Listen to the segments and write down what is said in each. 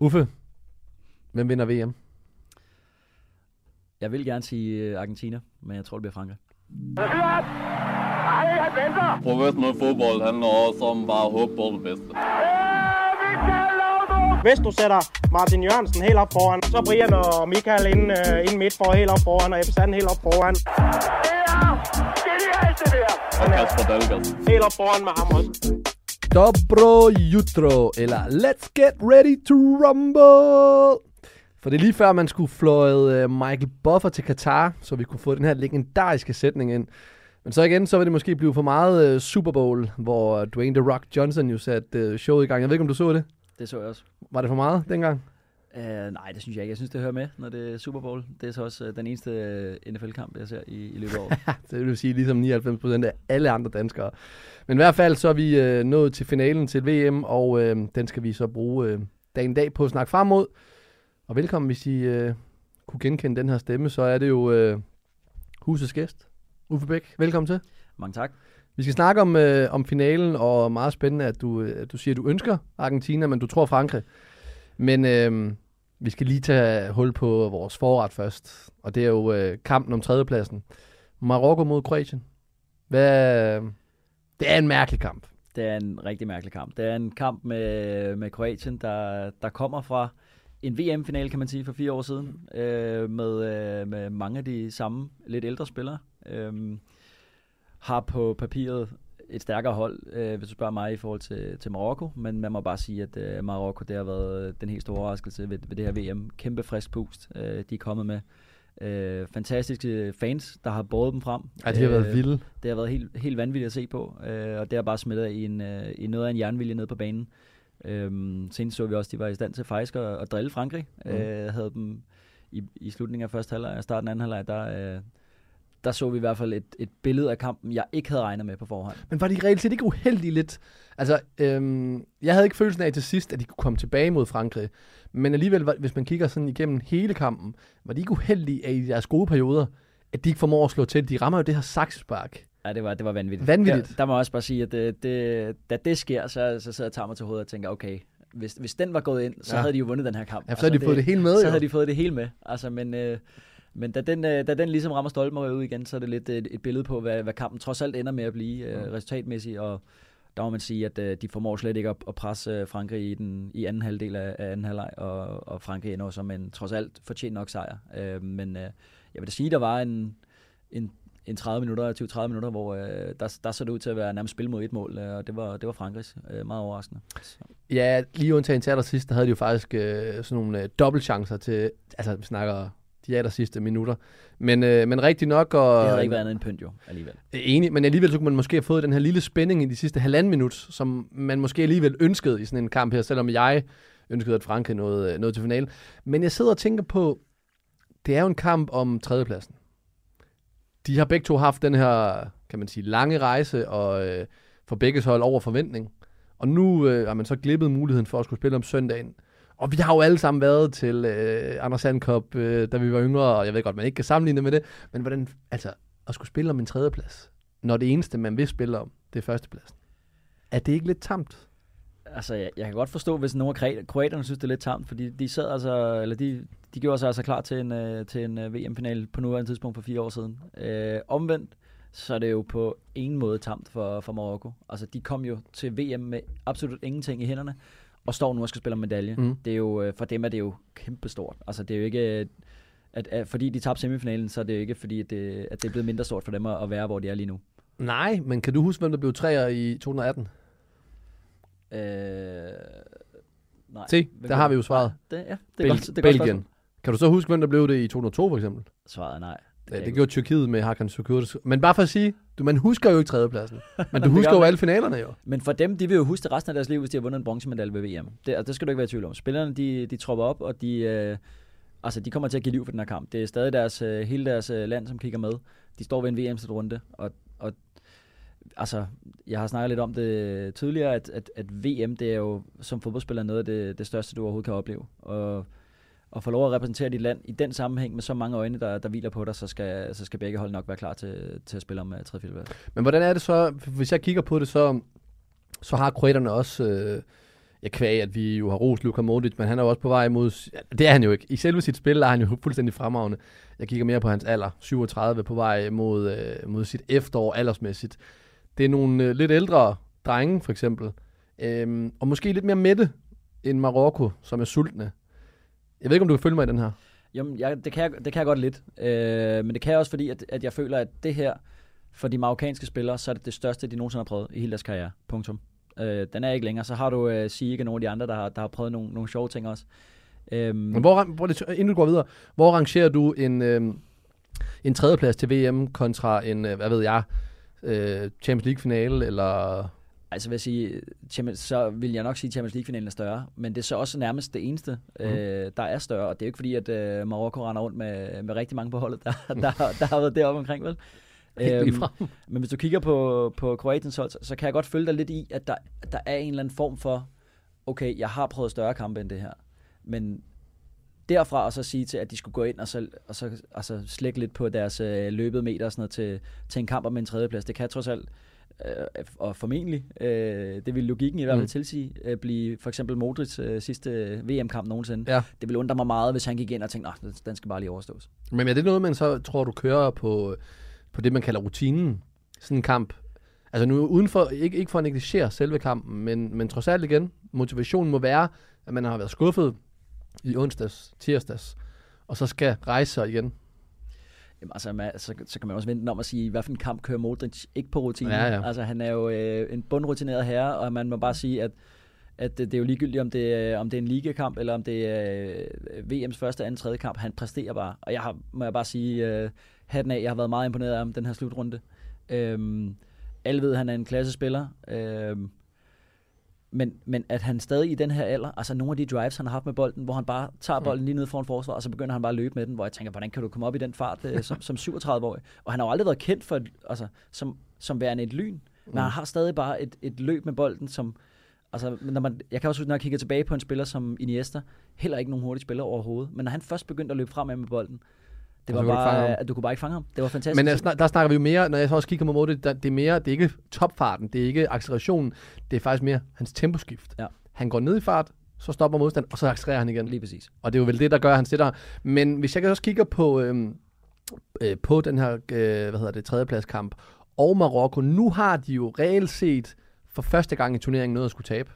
Uffe, hvem vinder VM? Jeg vil gerne sige øh, Argentina, men jeg tror, det bliver Frankrig. Professionel fodbold handler også om bare at håbe på det bedste. Hvis du sætter Martin Jørgensen helt op foran, så Brian og Michael ind, uh, ind midt for helt op foran, og Ebbe helt op foran. Og Kasper Dahlgaard. Helt op foran med ham også. Dobro jutro, eller Let's get ready to rumble. For det er lige før, man skulle fløjet Michael Buffer til Katar, så vi kunne få den her legendariske sætning ind. Men så igen, så vil det måske blive for meget Super Bowl, hvor Dwayne The Rock Johnson jo satte showet i gang. Jeg ved ikke, om du så det? Det så jeg også. Var det for meget dengang? Uh, nej, det synes jeg ikke. Jeg synes, det hører med, når det er Super Bowl. Det er så også uh, den eneste uh, NFL-kamp, jeg ser i, i løbet af året. det vil sige ligesom 99% af alle andre danskere. Men i hvert fald så er vi øh, nået til finalen til VM, og øh, den skal vi så bruge øh, dagen dag på at snakke frem mod. Og velkommen, hvis I øh, kunne genkende den her stemme, så er det jo øh, husets gæst, Uffe Bæk. Velkommen til. Mange tak. Vi skal snakke om, øh, om finalen, og meget spændende, at du, øh, du siger, at du ønsker Argentina, men du tror Frankrig. Men øh, vi skal lige tage hul på vores forret først, og det er jo øh, kampen om tredjepladsen. Marokko mod Kroatien. Hvad, øhm, det er en mærkelig kamp. Det er en rigtig mærkelig kamp. Det er en kamp med, med Kroatien, der, der kommer fra en VM-finale, kan man sige, for fire år siden, øh, med, øh, med mange af de samme lidt ældre spillere. Øh, har på papiret et stærkere hold, øh, hvis du spørger mig, i forhold til, til Marokko. Men man må bare sige, at øh, Marokko det har været den helt store overraskelse ved, ved det her VM. Kæmpe frisk pust, øh, de er kommet med. Øh, fantastiske fans, der har båret dem frem. Ja, de har været vilde. Det har været helt, helt vanvittigt at se på, øh, og det har bare smittet i, en, øh, i noget af en jernvilje nede på banen. Øh, senest så vi også, at de var i stand til faktisk at, at drille Frankrig. Mm. Øh, havde dem i, i slutningen af første halvleg og starten af anden halvleg, der, øh, der så vi i hvert fald et, et billede af kampen, jeg ikke havde regnet med på forhånd. Men var de reelt set ikke uheldige lidt? Altså, øhm, jeg havde ikke følelsen af til sidst, at de kunne komme tilbage mod Frankrig. Men alligevel, hvis man kigger sådan igennem hele kampen, var de ikke uheldige af i deres gode perioder, at de ikke formår at slå til. De rammer jo det her saksespark. Ja, det var, det var vanvittigt. Vanvittigt. Der, der må jeg også bare sige, at det, det, da det sker, så, så sidder jeg og tager mig til hovedet og tænker, okay, hvis, hvis den var gået ind, så ja. havde de jo vundet den her kamp. Ja, så havde de fået det hele med, Så jo. havde de fået det hele med. Altså, men, øh, men da den, øh, da den ligesom rammer stolpen og ud igen, så er det lidt et, et billede på, hvad, hvad kampen trods alt ender med at blive øh, resultatmæssigt. Og der må man sige, at øh, de formår slet ikke at, at presse øh, Frankrig i den i anden halvdel af, af anden halvleg, og, og Frankrig ender som en trods alt fortjent nok sejr. Øh, men øh, jeg vil da sige, der var en, en en 30 minutter, 20-30 minutter, hvor øh, der, der så det ud til at være nærmest spil mod et mål, øh, og det var, det var Frankrigs øh, meget overraskende. Så. Ja, lige undtagen til allersidst, der havde de jo faktisk øh, sådan nogle øh, dobbeltchancer til, altså vi snakker de aller sidste minutter. Men, øh, men rigtig nok. Og, det havde ikke været andet end pynt jo, alligevel. Enig, men alligevel så kunne man måske have fået den her lille spænding i de sidste halvanden minut, som man måske alligevel ønskede i sådan en kamp her, selvom jeg ønskede, at Frankrig nåede, nåede til finalen. Men jeg sidder og tænker på, det er jo en kamp om tredjepladsen de har begge to haft den her, kan man sige, lange rejse, og øh, for begge hold over forventning. Og nu øh, har man så glippet muligheden for at skulle spille om søndagen. Og vi har jo alle sammen været til øh, Anders Sandkop, øh, da vi var yngre, og jeg ved godt, man ikke kan sammenligne med det, men hvordan, altså, at skulle spille om en tredjeplads, når det eneste, man vil spille om, det er førstepladsen. Er det ikke lidt tamt? Altså, jeg, jeg kan godt forstå, hvis nogle af kroaterne synes, det er lidt tamt, fordi de sad altså, eller de, de gjorde sig altså klar til en, øh, til en øh, VM-final på nuværende tidspunkt for fire år siden. Øh, omvendt, så er det jo på ingen måde tamt for, for Marokko. Altså, de kom jo til VM med absolut ingenting i hænderne, og står nu og skal spille om medalje. Mm. Det er jo, for dem er det jo kæmpestort. Altså, det er jo ikke... At, at, fordi de tabte semifinalen, så er det jo ikke fordi, at det, at det er blevet mindre stort for dem at være, hvor de er lige nu. Nej, men kan du huske, hvem der blev træer i 2018? Øh, nej. Se, der har vi jo svaret. Det, ja, det er Bel- godt, det er Belgien. Godt kan du så huske, hvem der blev det i 2002 for eksempel? Svaret er nej. Det, ja, det gjorde Tyrkiet med Hakan Sukurdas. Men bare for at sige, du, man husker jo ikke tredjepladsen. Men du husker jo alle finalerne jo. Men for dem, de vil jo huske det resten af deres liv, hvis de har vundet en bronzemedalje ved VM. Det, altså, det skal du ikke være i tvivl om. Spillerne, de, de tropper op, og de, øh, altså, de kommer til at give liv for den her kamp. Det er stadig deres, øh, hele deres øh, land, som kigger med. De står ved en VM-runde, og, og altså, jeg har snakket lidt om det tidligere, at, at, at VM, det er jo som fodboldspiller noget af det, det største, du overhovedet kan opleve. Og og få lov at repræsentere dit land i den sammenhæng med så mange øjne, der, der hviler på dig, så skal, så skal begge hold nok være klar til, til at spille om uh, tredje Men hvordan er det så, hvis jeg kigger på det, så, så har kroaterne også, øh, jeg kvæg, at vi jo har rost Luka Modric, men han er jo også på vej mod... ja, Det er han jo ikke. I selve sit spil er han jo fuldstændig fremragende. Jeg kigger mere på hans alder. 37 på vej mod, øh, mod sit efterår aldersmæssigt. Det er nogle øh, lidt ældre drenge, for eksempel. Øhm, og måske lidt mere mætte end Marokko, som er sultne. Jeg ved ikke, om du kan følge mig i den her. Jamen, jeg, det, kan jeg, det kan jeg godt lidt. Øh, men det kan jeg også, fordi at, at jeg føler, at det her, for de marokkanske spillere, så er det det største, de nogensinde har prøvet i hele deres karriere. Punktum. Øh, den er ikke længere. Så har du øh, Sieg og nogle af de andre, der har, der har prøvet nogle, nogle sjove ting også. Øhm, Men hvor, hvor inden du går videre, hvor rangerer du en, øh, en tredjeplads til VM kontra en, øh, hvad ved jeg, øh, Champions League-finale, eller... Altså vil jeg sige, Champions, så vil jeg nok sige, at Champions League-finalen er større, men det er så også nærmest det eneste, mm. øh, der er større, og det er jo ikke fordi, at øh, Marokko render rundt med, med rigtig mange på holdet, der, der, der, der har været deroppe omkring, vel? Ligefrem. men hvis du kigger på, på Kroatiens hold, så, så kan jeg godt følge dig lidt i, at der, der er en eller anden form for, okay, jeg har prøvet større kampe end det her, men derfra og så sige til, at de skulle gå ind og så, og så altså slække lidt på deres øh, løbet meter og sådan noget til, til en kamp om en tredjeplads, det kan trods alt øh, og formentlig, øh, det vil logikken i hvert fald Mm. tilsige, øh, blive for eksempel Modric øh, sidste VM-kamp nogensinde. Ja. Det ville undre mig meget, hvis han gik ind og tænkte, nah, den skal bare lige overstås. Men er det noget, man så tror, du kører på, på det, man kalder rutinen? Sådan en kamp. Altså nu udenfor, ikke, ikke for at negligere selve kampen, men, men trods alt igen, motivationen må være, at man har været skuffet i onsdags, tirsdags, og så skal rejse sig igen. Jamen, altså, man, så, så kan man også vente om at sige, hvad for en kamp kører Modric ikke på rutinen. Ja, ja. Altså, han er jo øh, en bundrutineret herre, og man må bare sige, at, at det, det er jo ligegyldigt, om det, er- om det er en ligakamp, eller om det er øh, VM's første, anden, tredje kamp. Han præsterer bare. Og jeg har, må jeg bare sige, øh, hatten af, jeg har været meget imponeret af ham, den her slutrunde. Øhm, alle ved, at han er en klassespiller. Øhm, men, men at han stadig i den her alder, altså nogle af de drives, han har haft med bolden, hvor han bare tager bolden lige ned foran forsvar, og så begynder han bare at løbe med den, hvor jeg tænker, hvordan kan du komme op i den fart øh, som, som 37-årig? Og han har jo aldrig været kendt for, et, altså, som, som værende et lyn, men han har stadig bare et, et løb med bolden, som, altså, når man, jeg kan også huske, når jeg kigger tilbage på en spiller som Iniesta, heller ikke nogen hurtig spiller overhovedet, men når han først begyndte at løbe fremad med bolden, det Og så var bare, at du kunne bare ikke fange ham. Det var fantastisk. Men der, snak, der snakker vi jo mere, når jeg så også kigger på måde, der, det er mere, det er ikke topfarten, det er ikke accelerationen, det er faktisk mere hans temposkift. Ja. Han går ned i fart, så stopper modstand, og så accelererer han igen. Lige præcis. Og det er jo vel det, der gør, at han sætter. Men hvis jeg også kigger på, øhm, øh, på den her øh, hvad hedder det, tredjepladskamp, og Marokko, nu har de jo reelt set for første gang i turneringen noget at skulle tabe.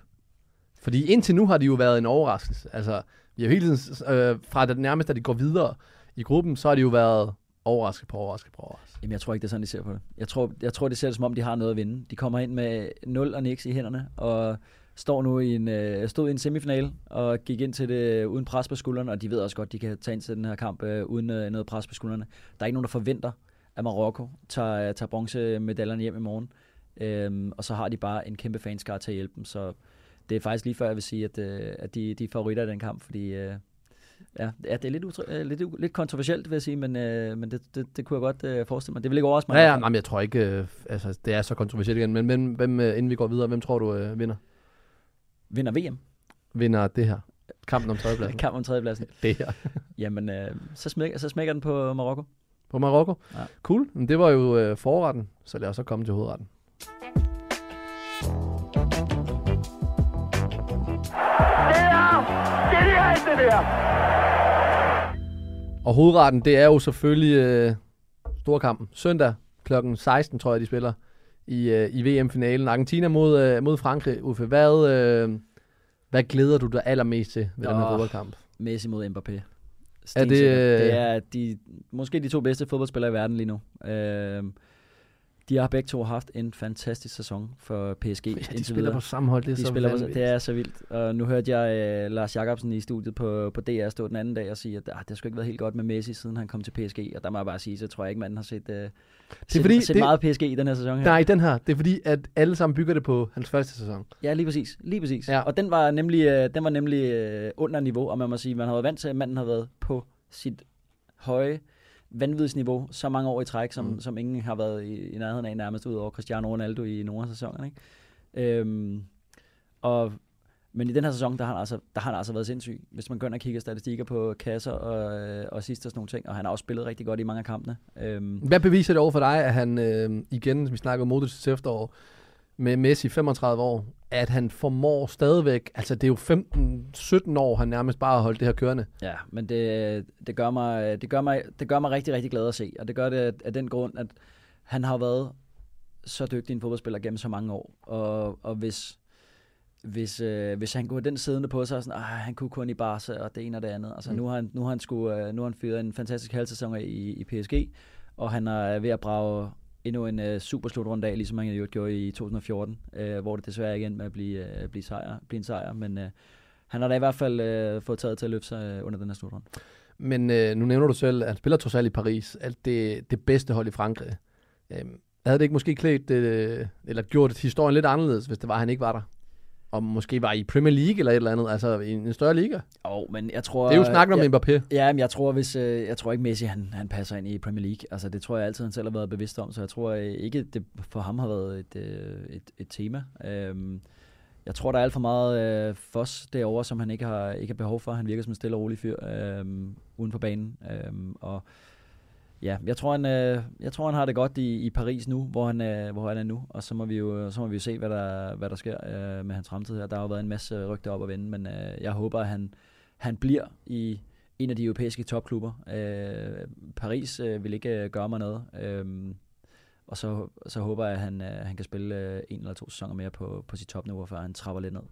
Fordi indtil nu har de jo været en overraskelse. Altså, vi har jo hele tiden, øh, fra det nærmeste, at de går videre i gruppen, så har de jo været overrasket på overrasket på overrasket. Jamen, jeg tror ikke, det er sådan, de ser på det. Jeg tror, jeg tror det ser det som om, de har noget at vinde. De kommer ind med 0 og niks i hænderne, og står nu i en, øh, stod i en semifinal og gik ind til det øh, uden pres på skuldrene, og de ved også godt, de kan tage ind til den her kamp øh, uden øh, noget pres på skuldrene. Der er ikke nogen, der forventer, at Marokko tager, øh, tager bronzemedaljerne hjem i morgen. Øhm, og så har de bare en kæmpe fanskar til at hjælpe dem, så det er faktisk lige før, jeg vil sige, at, øh, at de, de er favoritter i den kamp, fordi øh, ja, ja, det er lidt, utry- øh, lidt, lidt kontroversielt, vil jeg sige, men, øh, men det, det, det kunne jeg godt øh, forestille mig. Det vil ikke overraske mig. Ja, ja, nej, men jeg tror ikke, øh, altså, det er så kontroversielt igen. Men hvem, hvem, øh, inden vi går videre, hvem tror du øh, vinder? Vinder VM. Vinder det her? Kampen om tredjepladsen? Kamp om tredjepladsen. det her. Jamen, øh, så, smækker, så smækker den på Marokko. På Marokko? Ja. Cool. Men det var jo øh, forretten, så lad os så komme til hovedretten. Og hovedretten, det er jo selvfølgelig øh, storkampen. Søndag kl. 16, tror jeg, de spiller i, øh, i VM-finalen. Argentina mod, øh, mod Frankrig. Uffe, hvad, øh, hvad glæder du dig allermest til ved den her fodboldkamp? Messi mod Mbappé. Er det, øh, det er de, måske de to bedste fodboldspillere i verden lige nu. Øh, de har begge to haft en fantastisk sæson for PSG. Ja, de spiller videre. på samme hold, det er de så spiller på, det er så vildt. Og nu hørte jeg uh, Lars Jakobsen i studiet på, på DR stå den anden dag og sige, at ah, det skulle ikke været helt godt med Messi, siden han kom til PSG. Og der må jeg bare sige, så tror jeg ikke, manden har set, uh, det set, fordi, set det- meget PSG i den her sæson. Her. Nej, den her. Det er fordi, at alle sammen bygger det på hans første sæson. Ja, lige præcis. Lige præcis. Ja. Og den var nemlig, øh, den var nemlig øh, under niveau, og man må sige, man har været vant til, at manden har været på sit høje vanvidsniveau så mange år i træk, som, Mm. som ingen har været i, i nærheden af, nærmest ud over Cristiano Ronaldo i nogle af sæsonerne. Ikke? Øhm, og, men i den her sæson, der har, han altså, der har han altså været sindssyg. Hvis man går ind og kigger statistikker på kasser og, øh, og sidste og sådan nogle ting, og han har også spillet rigtig godt i mange af kampene. Øhm, Hvad beviser det over for dig, at han øh, igen, som vi snakker om Modric efterår, med Messi 35 år, at han formår stadigvæk, altså det er jo 15-17 år, han nærmest bare har holdt det her kørende. Ja, men det, det, gør mig, det, gør mig, det gør mig rigtig, rigtig glad at se. Og det gør det af den grund, at han har været så dygtig en fodboldspiller gennem så mange år. Og, og hvis, hvis, øh, hvis han kunne den siddende på sig, og sådan, han kunne kun i Barca og det ene og det andet. Altså, mm. nu, har han, nu, har han sku, øh, nu har han fyret en fantastisk halvsæson i, i PSG, og han er ved at brage endnu en øh, super slutrunde af, ligesom han jo gjorde i 2014, øh, hvor det desværre ikke endte med at blive, øh, blive, sejr, blive en sejr, men øh, han har da i hvert fald øh, fået taget til at løfte sig øh, under den her slutrunde. Men øh, nu nævner du selv, at han spiller trods alt i Paris, alt det, det bedste hold i Frankrig. Øh, havde det ikke måske klædt, øh, eller gjort historien lidt anderledes, hvis det var, at han ikke var der? Og måske var i Premier League eller et eller andet, altså i en større liga. Jo, men jeg tror... Det er jo snakken om jeg, Mbappé. Ja, men jeg tror, hvis, øh, jeg tror ikke Messi, han, han passer ind i Premier League. Altså, det tror jeg altid, han selv har været bevidst om, så jeg tror øh, ikke, det for ham har været et, øh, et, et tema. Øhm, jeg tror, der er alt for meget øh, fos derovre, som han ikke har, ikke har behov for. Han virker som en stille og rolig fyr øh, uden for banen. Øh, og ja, jeg tror, han, øh, jeg tror, han har det godt i, i Paris nu, hvor han, øh, hvor han er nu, og så må vi jo, så må vi jo se, hvad der, hvad der sker øh, med hans fremtid her. Der har jo været en masse rygter op og vende, men øh, jeg håber, at han, han bliver i en af de europæiske topklubber. Øh, Paris øh, vil ikke øh, gøre mig noget, øh, og så, så håber jeg, at han, øh, han kan spille øh, en eller to sæsoner mere på, på sit topniveau, før han trapper lidt ned.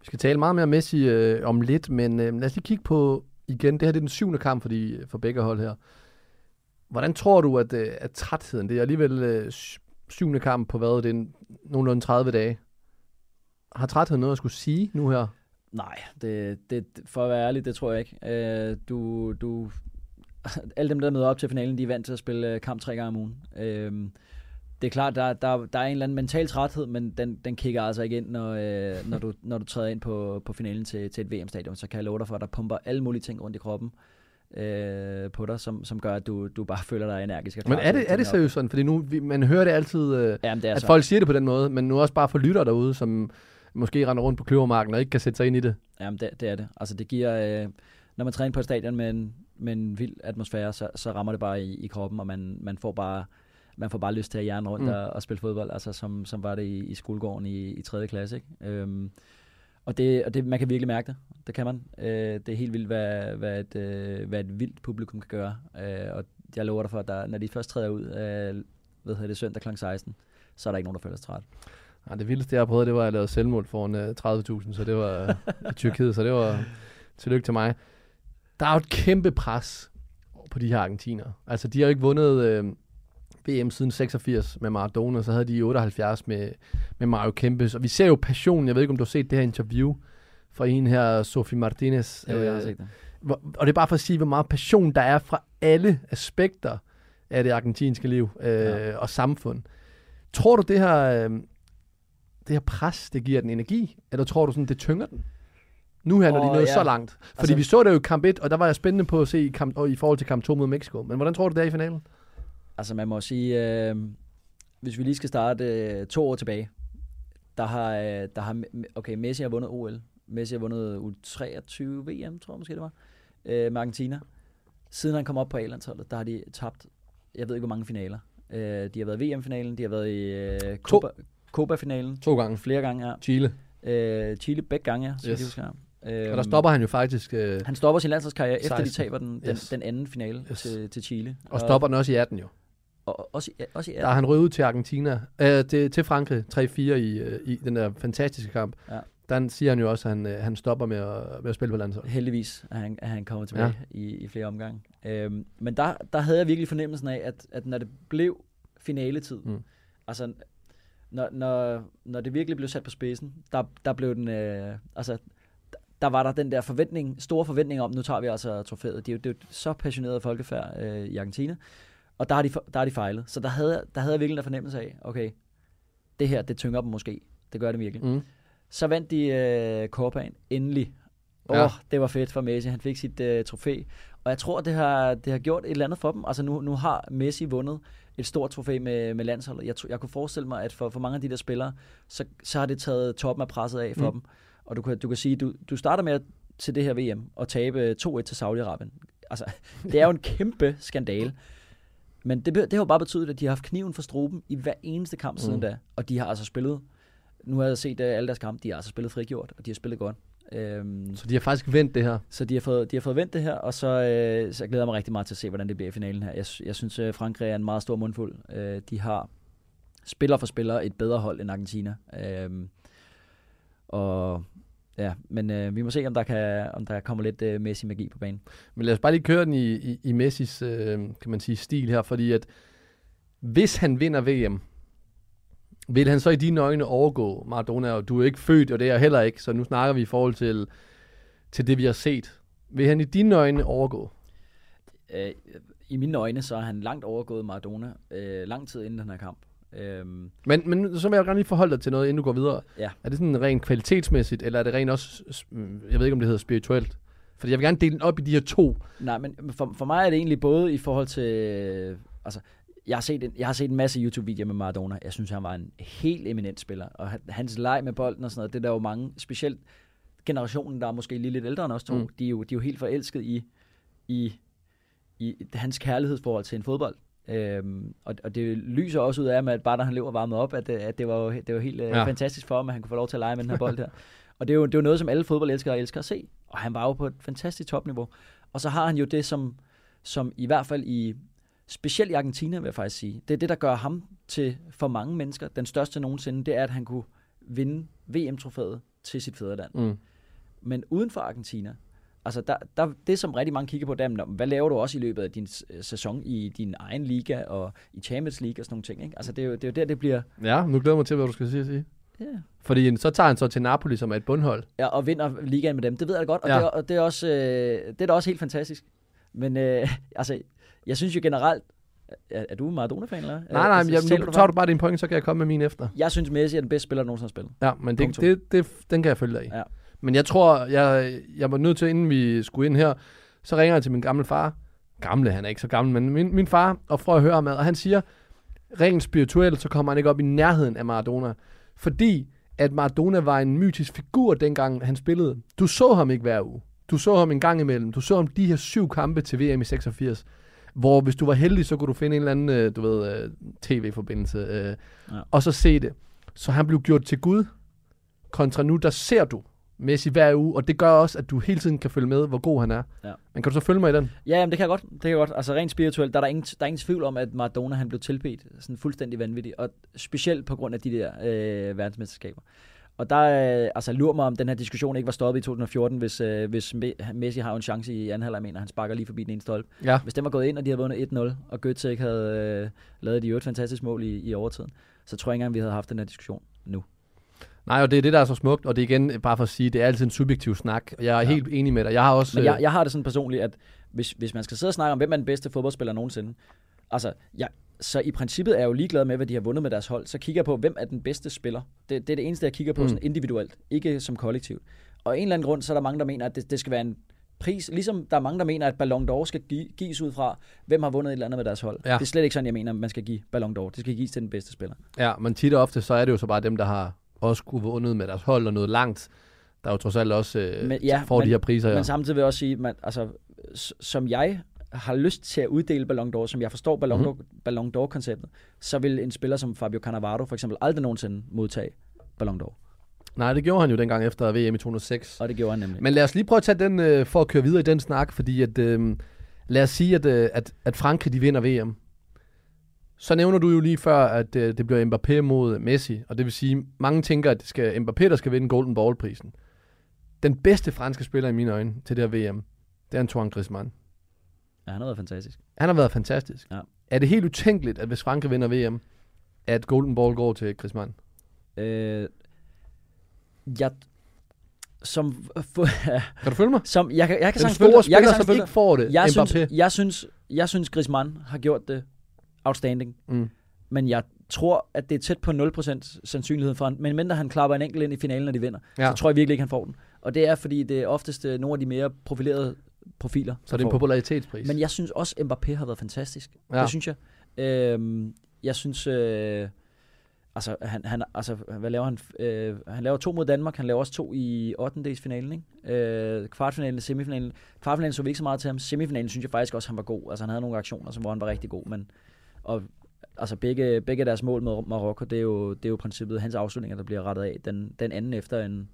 Vi skal tale meget mere Messi øh, om lidt, men øh, lad os lige kigge på igen. Det her det er den syvende kamp for, de, for begge hold her. Hvordan tror du, at, øh, at trætheden, det er alligevel øh, syvende kamp på hvad, det er nogenlunde 30 dage. Har trætheden noget at skulle sige nu her? Nej, det, det, for at være ærlig, det tror jeg ikke. Øh, du, du, alle dem, der møder op til finalen, de er vant til at spille øh, kamp tre gange om ugen. Øh, det er klart, der, der, der er en eller anden mental træthed, men den, den kigger altså ikke ind, når, øh, når, du, når du træder ind på, på finalen til, til et VM-stadion. Så kan jeg love dig for, at der pumper alle mulige ting rundt i kroppen øh, på dig, som, som gør, at du, du bare føler dig energisk. Men er det, er det seriøst sådan? Fordi nu, vi, man hører det altid, øh, Jamen, det at så. folk siger det på den måde, men nu også bare for lytter derude, som måske render rundt på kløvermarken og ikke kan sætte sig ind i det. Jamen, det, det er det. Altså, det giver... Øh, når man træner på et stadion med en, med en vild atmosfære, så, så rammer det bare i, i kroppen, og man, man får bare man får bare lyst til at hjerne rundt mm. og, og spille fodbold, altså som, som var det i, i skolegården i, i 3. klasse. Ikke? Øhm, og det, og det, man kan virkelig mærke det. Det kan man. Øh, det er helt vildt, hvad, hvad, et, øh, hvad et vildt publikum kan gøre. Øh, og jeg lover dig for, at der, når de først træder ud øh, hvad hedder det, søndag kl. 16, så er der ikke nogen, der føler sig træt. Ja, det vildeste, jeg har prøvet, det var at lave selvmål foran øh, uh, 30.000, så det var øh, i Tyrkiet, så det var tillykke til mig. Der er jo et kæmpe pres på de her argentiner. Altså, de har jo ikke vundet øh, VM siden 86 med Maradona, så havde de 78 med, med Mario Kempes. Og vi ser jo passionen, jeg ved ikke, om du har set det her interview fra en her, Sofie Martinez. Jo, jeg har set det. Hvor, og det er bare for at sige, hvor meget passion der er fra alle aspekter af det argentinske liv øh, ja. og samfund. Tror du, det her, øh, det her pres, det giver den energi? Eller tror du, sådan, det tynger den? Nu her, når oh, de nåede ja. så langt. Fordi altså, vi så det jo i kamp 1, og der var jeg spændende på at se i, kamp, og i forhold til kamp 2 mod Mexico. Men hvordan tror du, det er i finalen? Altså man må sige, øh, hvis vi lige skal starte øh, to år tilbage, der har, øh, der har, okay, Messi har vundet OL. Messi har vundet U23 VM, tror jeg måske det var, øh, med Argentina. Siden han kom op på A-landsholdet, der har de tabt, jeg ved ikke hvor mange finaler. Øh, de har været i VM-finalen, de har været i øh, Copa, Copa-finalen. To gange. Flere gange, ja. Chile. Øh, Chile begge gange, ja, så Yes. yes. husker Og der Øhm, stopper han jo faktisk, øh, Han stopper sin landsholdskarriere, efter de 16. taber den, den, Yes. den anden finale Yes. til, til Chile. og stopper den også i 18 jo. Og, og, også, også i Der er han røget ud til Argentina, øh, til, til Frankrig 3-4 i, øh, i den der fantastiske kamp. Ja. Der siger han jo også, at han, øh, han stopper med at, med at spille på landsholdet. Heldigvis er han, er han kommet tilbage ja. i, i flere omgange. Øhm, men der, der havde jeg virkelig fornemmelsen af, at, at når det blev finaletid, Mm. altså når, når, når det virkelig blev sat på spidsen, der, der blev den, øh, altså der- var der den der forventning, store forventning om, nu tager vi altså trofæet. Det er jo, det er jo så passioneret folkefærd øh, i Argentina, og der har, de, der har de fejlet. Så der havde, der havde jeg virkelig en fornemmelse af, okay, det her, det tynger dem måske. Det gør det virkelig. Mm. Så vandt de øh, Copaen endelig. Åh, Ja. oh, det var fedt for Messi. Han fik sit øh, trofæ. Og jeg tror, det har, det har gjort et eller andet for dem. Altså nu, nu har Messi vundet et stort trofæ med, med landsholdet. Jeg, jeg kunne forestille mig, at for, for mange af de der spillere, så, så har det taget toppen af presset af for Mm. mm. dem. Og du kan, du kan sige, du, du starter med at, til det her VM og tabe 2-1 til Saudi-Arabien. Altså, det er jo en kæmpe skandale. Men det, det har jo bare betydet, at de har haft kniven for struben i hver eneste kamp siden Mm. da. Og de har altså spillet nu har jeg set uh, alle deres kampe, de har altså spillet frigjort, og de har spillet godt. Øhm, Så de har faktisk vendt det her. så de har fået, de har fået vendt det her, og så, øh, så glæder jeg mig rigtig meget til at se, hvordan det bliver i finalen her. Jeg, jeg synes, at Frankrig er en meget stor mundfuld. Øh, de har spiller for spiller et bedre hold end Argentina. Øh, og ja, men øh, vi må se, om der, kan, om der kommer lidt øh, Messi magi på banen. Men lad os bare lige køre den i, i, i Messis, øh, kan man sige, stil her, fordi at hvis han vinder VM, vil han så i dine øjne overgå Maradona, og du er ikke født, og det er jeg heller ikke, så nu snakker vi i forhold til, til det, vi har set. Vil han i dine øjne overgå? Øh, I mine øjne, så er han langt overgået Maradona, øh, lang tid inden den her kamp. Øh, Men, men så vil jeg gerne lige forholde dig til noget, inden du går videre. Ja. Er det sådan rent kvalitetsmæssigt, eller er det rent også, mm, jeg ved ikke, om det hedder spirituelt? Fordi jeg vil gerne dele den op i de her to. Nej, men for, for mig er det egentlig både i forhold til... Altså, jeg har set en, jeg har set en masse YouTube-videoer med Maradona. Jeg synes, han var en helt eminent spiller. Og han- hans leg med bolden og sådan noget, det er der jo mange, specielt generationen, der er måske lige lidt ældre end os to, mm. de, er jo, de er jo helt forelsket i, i, i hans kærlighedsforhold til en fodbold. Øhm, og, og det lyser også ud af, at bare da han løber varmet op, at, det- at det var jo det var helt Ja. ja. fantastisk for ham, at han kunne få lov til at lege med den her bold her. Og det er, jo, det er jo noget, som alle fodboldelskere elsker at se. Og han var jo på et fantastisk topniveau. Og så har han jo det, som, som i hvert fald i, specielt i Argentina, vil jeg faktisk sige, det er det, der gør ham til, for mange mennesker, den største nogensinde, det er, at han kunne vinde VM-trofæet til sit fædreland. Mm. Men uden for Argentina, altså der, der, det som rigtig mange kigger på, det er, "Nå, hvad laver du også i løbet af din øh, sæson i din egen liga og i Champions League og sådan nogle ting. Ikke? Altså det er, jo, det er jo der, det bliver... Ja, nu glæder jeg mig til, hvad du skal sige. sige. Ja. Fordi så tager han så til Napoli, som er et bundhold. Ja, og vinder ligaen med dem. Det ved jeg godt, og, Ja. det, er, og det, er også, øh, det er da også helt fantastisk. Men øh, altså, jeg synes jo generelt... Er, er du Maradona-fan, eller? Nej, nej, men Altså, taler nu du tager du bare din point, så kan jeg komme med min efter. Jeg synes, Messi er den bedste spiller, der nogensinde har spillet. Ja, men det, det, det, den kan jeg følge dig i. Ja. Men jeg tror, jeg, jeg var nødt til, inden vi skulle ind her, så ringer jeg til min gamle far. Gamle, han er ikke så gammel, men min, min far, og for at høre ham ad, og han siger, rent spirituelt, så kommer han ikke op i nærheden af Maradona. Fordi at Maradona var en mytisk figur, dengang han spillede. Du så ham ikke hver uge. Du så ham en gang imellem. Du så ham de her syv kampe til VM i 86. Hvor hvis du var heldig, så kunne du finde en eller anden, øh, du ved, øh, tv-forbindelse, øh, Ja. ja. og så se det. Så han blev gjort til Gud, kontra nu, der ser du Messi hver uge, og det gør også, at du hele tiden kan følge med, hvor god han er. Ja. Men kan du så følge mig i den? Ja, jamen, det kan jeg godt. Det kan jeg godt. Altså rent spirituelt, der er der ingen, der er ingen tvivl om, at Maradona han blev tilbedt sådan fuldstændig vanvittigt. Og specielt på grund af de der øh, verdensmesterskaber. Og der, øh, altså lurer mig, om den her diskussion ikke var stoppet i 2014, hvis, øh, hvis Me- Messi har en chance i anden halvleg, mener han sparker lige forbi den ene stolpe. Ja. Hvis den var gået ind, og de havde vundet 1-0, og Götze ikke havde øh, lavet de øvrigt fantastisk mål i, i overtiden, så tror jeg ikke engang, vi havde haft den her diskussion nu. Nej, og det er det, der er så smukt, og det er igen, bare for at sige, det er altid en subjektiv snak. og Jeg er Ja. helt enig med dig. Jeg har også... Men jeg, øh, jeg har det sådan personligt, at hvis, hvis man skal sidde og snakke om, hvem er den bedste fodboldspiller nogensinde, altså, jeg, så i princippet er jeg jo ligeglad med, hvad de har vundet med deres hold. Så kigger jeg på, hvem er den bedste spiller. Det, det er det eneste, jeg kigger på Mm. sådan individuelt, ikke som kollektivt. Og en eller anden grund, så er der mange, der mener, at det, det skal være en pris. Ligesom der er mange, der mener, at Ballon d'Or skal give, gives ud fra, hvem har vundet et eller andet med deres hold. Ja. Det er slet ikke sådan, jeg mener, at man skal give Ballon d'Or. Det skal gives til den bedste spiller. Ja, men tit og ofte, så er det jo så bare dem, der har også kunne vundet med deres hold og noget langt, der jo trods alt også øh, Men- ja, får men- de her priser her. Men samtidig vil jeg også sige, man, altså, som jeg har lyst til at uddele Ballon d'Or, som jeg forstår Ballon, Mhm. mm-hmm. Ballon d'Or-konceptet, så vil en spiller som Fabio Cannavaro for eksempel aldrig nogensinde modtage Ballon d'Or. Nej, det gjorde han jo dengang efter VM i 2006. Og det gjorde han nemlig. Men lad os lige prøve at tage den, øh, for at køre videre i den snak, fordi at, øh, lad os sige, at, øh, at, at Frankrig de vinder VM. Så nævner du jo lige før, at øh, det bliver Mbappé mod Messi, og det vil sige, mange tænker, at det skal Mbappé, der skal vinde Golden Ball-prisen. Den bedste franske spiller i mine øjne til det her VM, det er Antoine Griezmann. Ja, han har været fantastisk. Han har været fantastisk. Ja. Er det helt utænkeligt, at hvis Frankrig vinder VM, at Golden Ball går til Griezmann? Øh, jeg, som, Kan du følge mig? som, jeg, kan- jeg kan Den sagtens store dig. jeg spiller, kan sagtens ikke får det, jeg Mbappé. synes, jeg synes, jeg synes Griezmann har gjort det outstanding. Mm. Men jeg tror, at det er tæt på 0% sandsynlighed for han. Men mindre han klapper en enkelt ind i finalen, når de vinder, Ja. så tror jeg virkelig ikke, han får den. Og det er, fordi det er oftest øh, nogle af de mere profilerede profiler. Så det er en popularitetspris. Men jeg synes også, Mbappé har været fantastisk. Ja. Det synes jeg. Øhm, jeg synes... Øh, altså, han, han, altså, hvad laver han? Øh, han laver to mod Danmark. Han laver også to i 8. finalen, ikke? Øh, kvartfinalen, semifinalen. Kvartfinalen så vi ikke så meget til ham. Semifinalen synes jeg faktisk også, han var god. Altså, han havde nogle aktioner, som, hvor han var rigtig god. Men, og altså begge, begge deres mål med Marokko, det er jo, det er jo princippet hans afslutninger, der bliver rettet af. Den, den anden efter en,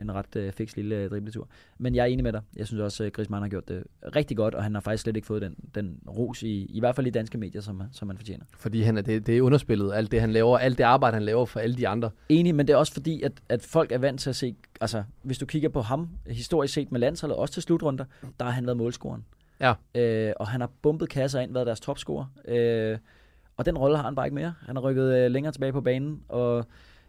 en ret øh, fix lille øh, dribletur. Men jeg er enig med dig. Jeg synes også, at Griezmann har gjort det rigtig godt, og han har faktisk slet ikke fået den, den ros, i, i hvert fald i danske medier, som, som han fortjener. Fordi han er, det, det er underspillet, alt det han laver, alt det arbejde han laver for alle de andre. Enig, men det er også fordi, at, at folk er vant til at se, altså hvis du kigger på ham, historisk set med landsholdet, også til slutrunder, der har han været målscoren. Ja. Øh, og han har bumpet kasser ind, været deres topscorer. Øh, og den rolle har han bare ikke mere. Han har rykket øh, længere tilbage på banen, og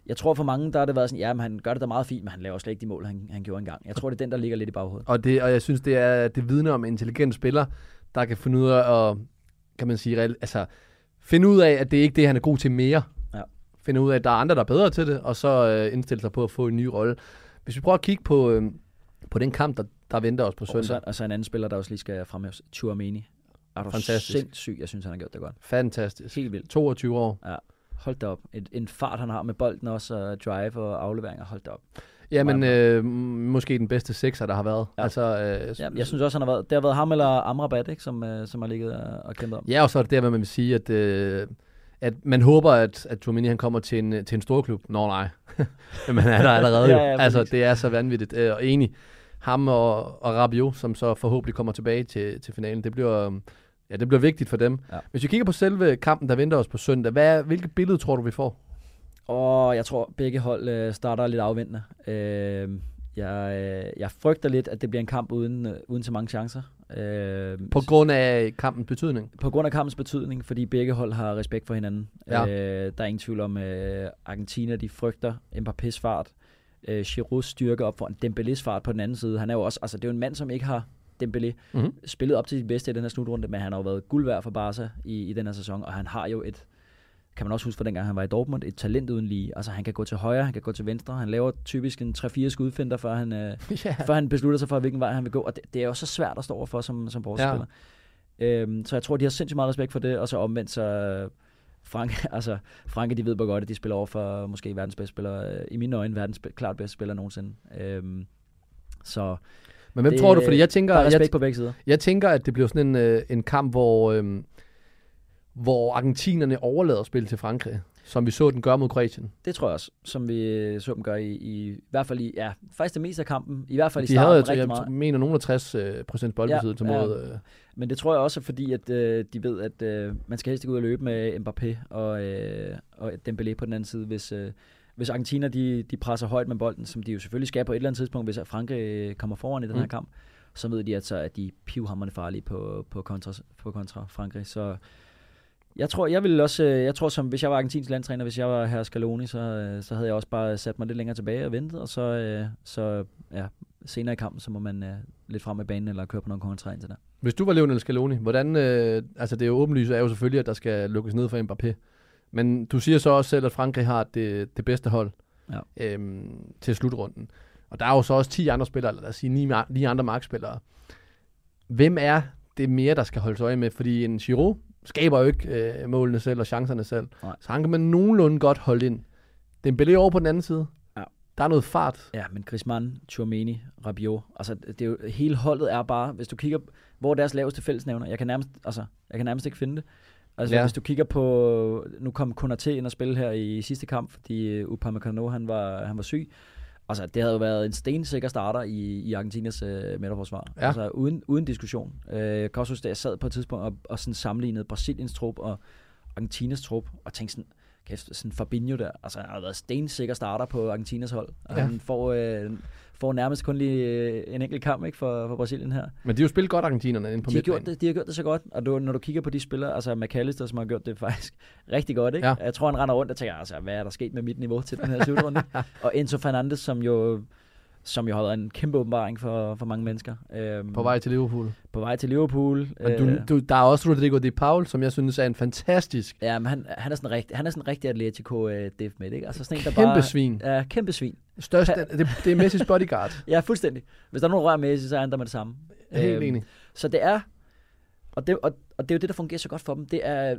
jeg tror for mange, der har det været sådan, ja, men han gør det da meget fint, men han laver slet ikke de mål, han, han gjorde engang. Jeg tror, det er den, der ligger lidt i baghovedet. Og, det, og jeg synes, det er det vidner om en intelligent spiller, der kan finde ud af at, kan man sige, altså, finde ud af, at det er ikke det, han er god til mere. Ja. Finde ud af, at der er andre, der er bedre til det, og så øh, indstille sig på at få en ny rolle. Hvis vi prøver at kigge på, øh, på den kamp, der, der venter os på Og søndag. så, og så en anden spiller, der også lige skal fremhæves, Chouameni. Er du Fantastisk. sindssyg? Jeg synes, han har gjort det godt. Fantastisk. Helt vildt. 22 år. Hold da op. Et, en fart, han har med bolden også, og drive og afleveringer. Hold da op. Jamen, øh, måske den bedste sekser, der har været. Ja. Altså, øh, Ja, jeg synes også, han har været, det har været ham eller Amrabat, ikke, som, øh, som har ligget og, og kæmpet om. Ja, og så er det der, hvad man vil sige, at, øh, at man håber, at, at Tuamini han kommer til en, til en stor klub. Nå nej, men han er der allerede Ja, ja, altså, det er så vanvittigt. Øh, og enig, ham og, og Rabiot, som så forhåbentlig kommer tilbage til, til finalen, det bliver, øh, ja, det bliver vigtigt for dem. Ja. Hvis vi kigger på selve kampen, der venter os på søndag, hvad, hvilket billede tror du, vi får? Og jeg tror, begge hold øh, starter lidt afventende. Øh, jeg, øh, jeg frygter lidt, at det bliver en kamp uden, øh, uden så mange chancer. Øh, På grund af kampens betydning. på grund af kampens betydning, fordi begge hold har respekt for hinanden. Ja. Øh, der er ingen tvivl om, øh, Argentina de frygter Mbappés fart, øh, Giroud's styrke op foran Dembélés fart på den anden side. Han er jo også, altså det er jo en mand, som ikke har Dembélé Mhm. spillet op til sit bedste i den her slutrunde, men han har jo været guld værd for Barca i, i den her sæson, og han har jo et, kan man også huske fra dengang han var i Dortmund, et talent uden lige. Altså han kan gå til højre, han kan gå til venstre, han laver typisk en 3-4 skudfinder, før han, øh, ja. før han beslutter sig for, hvilken vej han vil gå. Og det, det er jo så svært at stå overfor som, som vores Ja. Øhm, så jeg tror, de har sindssygt meget respekt for det, og så omvendt så øh, Frank, altså, Franke, de ved bare godt, at de spiller over for måske verdens bedste spiller, øh, i mine øjne verdens klart bedste spiller nogensinde. Øhm, så Men hvem det- tror du? Fordi jeg tænker, er jeg, på begge sider. Jeg tænker, at det bliver sådan en, øh, en kamp, hvor, øh, hvor argentinerne overlader spil til Frankrig, som vi så den gøre mod Kroatien. Det tror jeg også, som vi øh, så dem gøre i, i, i hvert fald i, ja, faktisk det meste af kampen, i hvert fald i De starten havde, rigtig jeg meget. mener, nogen af 60 øh, procent boldbesiddelse Ja, mod... Øh, Men det tror jeg også fordi, at øh, de ved, at øh, man skal helst ikke ud og løbe med Mbappé og, øh, og Dembélé på den anden side, hvis, øh, hvis Argentina de, de presser højt med bolden, som de jo selvfølgelig skal på et eller andet tidspunkt, hvis Frankrig øh, kommer foran i den her Mm. kamp, så ved de, at, så, at de er pivhammerende farlige på, på, kontra, på kontra Frankrig. Så jeg tror, jeg ville også, øh, jeg tror som hvis jeg var argentinsk landtræner, hvis jeg var her Scaloni, så, øh, så havde jeg også bare sat mig lidt længere tilbage og ventet, og så, øh, så ja, senere i kampen, så må man øh, lidt frem med banen eller køre på nogle kontra indtil der. hvis du var Lionel Scaloni, hvordan... Øh, altså, det er jo åbenlyst, er jo selvfølgelig, at der skal lukkes ned for Mbappé. Men du siger så også selv, at Frankrig har det, det bedste hold Ja. øhm, til slutrunden. Og der er jo så også 10 andre spillere, eller lad os sige 9, mar- 9 andre markspillere. Hvem er det mere, der skal holdes øje med? Fordi en Giroud skaber jo ikke øh, målene selv og chancerne selv. Nej. Så han kan man nogenlunde godt holde ind. Dembélé over på den anden side. Ja. Der er noget fart. Ja, men Griezmann, Tchouameni, Rabiot, altså det er jo, hele holdet er bare, hvis du kigger, hvor er deres laveste fællesnævner, jeg kan nærmest, altså, jeg kan nærmest ikke finde det. Altså Ja. hvis du kigger på, nu kom Konaté ind og spille her i sidste kamp, fordi uh, Upamecano, han var, han var syg. Altså, det havde jo været en stensikker starter i, i Argentinas øh, midterforsvar. Ja. Altså, uden, uden diskussion. Øh, jeg kan også huske, at jeg sad på et tidspunkt og, og sådan sammenlignede Brasiliens trup og Argentinas trup, og tænkte sådan, kæft, sådan Fabinho der, altså han har været stensikker starter på Argentinas hold. Og Ja. han får, øh, får nærmest kun lige øh, en enkelt kamp ikke, for, for Brasilien her. Men de har jo spillet godt, argentinerne, inde på De har, gjort det, de har gjort det så godt, og du, når du kigger på de spillere, altså McAllister, som har gjort det faktisk rigtig godt, ikke? Ja. Jeg tror, han render rundt og tænker, altså, hvad er der sket med mit niveau til den her slutrunde? og Enzo Fernandes, som jo som jo har været en kæmpe åbenbaring for, for mange mennesker. Øhm, På vej til Liverpool. på vej til Liverpool. Men du, du, der er også Rodrigo de Paul, som jeg synes er en fantastisk Ja, men han, han er sådan rigtig, han er sådan en rigtig Atletico øh, def med, ikke? Altså sådan en, der kæmpe bare... svin. Ja, kæmpe svin. Største, det, det er Messis bodyguard. Ja, fuldstændig. Hvis der er nogen der rører med, så er han der med det samme. Helt Øhm, enig. Så det er, og det, og, og det er jo det, der fungerer så godt for dem. Det er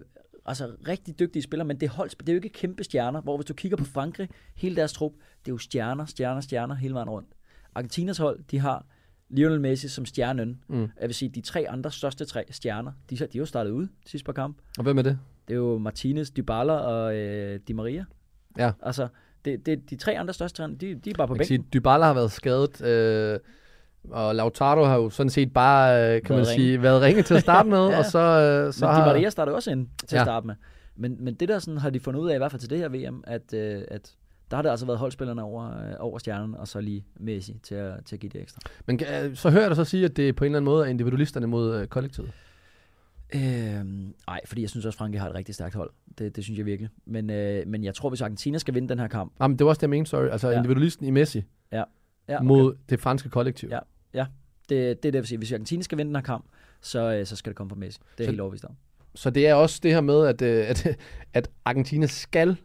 altså rigtig dygtige spillere, men det er, hold, det er jo ikke kæmpe stjerner, hvor hvis du kigger på Frankrig, hele deres trup, det er jo stjerner, stjerner, stjerner hele vejen rundt. Argentinas hold, de har Lionel Messi som stjernen. Mm. Jeg vil sige, de tre andre største tre stjerner, de, de er jo startet ud sidste par kamp. Og hvem er det? det er jo Martinez, Dybala og øh, Di Maria. Ja. Altså, det, det, de tre andre største træner, de, de er bare på Man kan sige, bænken. Dybala har været skadet, øh, og Lautaro har jo sådan set bare, øh, kan Været man ringe. sige, været ringe til at starte med, Ja. og så, øh, så Men Di har... Maria starter også ind til Ja. at starte med. Men, men det der sådan, har de fundet ud af, i hvert fald til det her VM, at, øh, at der har det altså været holdspillerne over, øh, over stjernen, og så lige Messi til at, til at give det ekstra. Men øh, så hører jeg dig så sige, at det på en eller anden måde er individualisterne mod øh, kollektivet. Øhm, nej, fordi jeg synes også, Frankrig har et rigtig stærkt hold. Det, det synes jeg virkelig. Men, øh, men jeg tror, hvis Argentina skal vinde den her kamp, Jamen, det var også det, jeg mente, sorry. Altså Ja. individualisten i Messi ja, okay. mod det franske kollektiv. Ja. det, det er det, jeg vil sige. Hvis Argentina skal vinde den her kamp, så, øh, så skal det komme fra Messi. Det er Så- helt overbevist om. Så det er også det her med, at, øh, at, at Argentina skal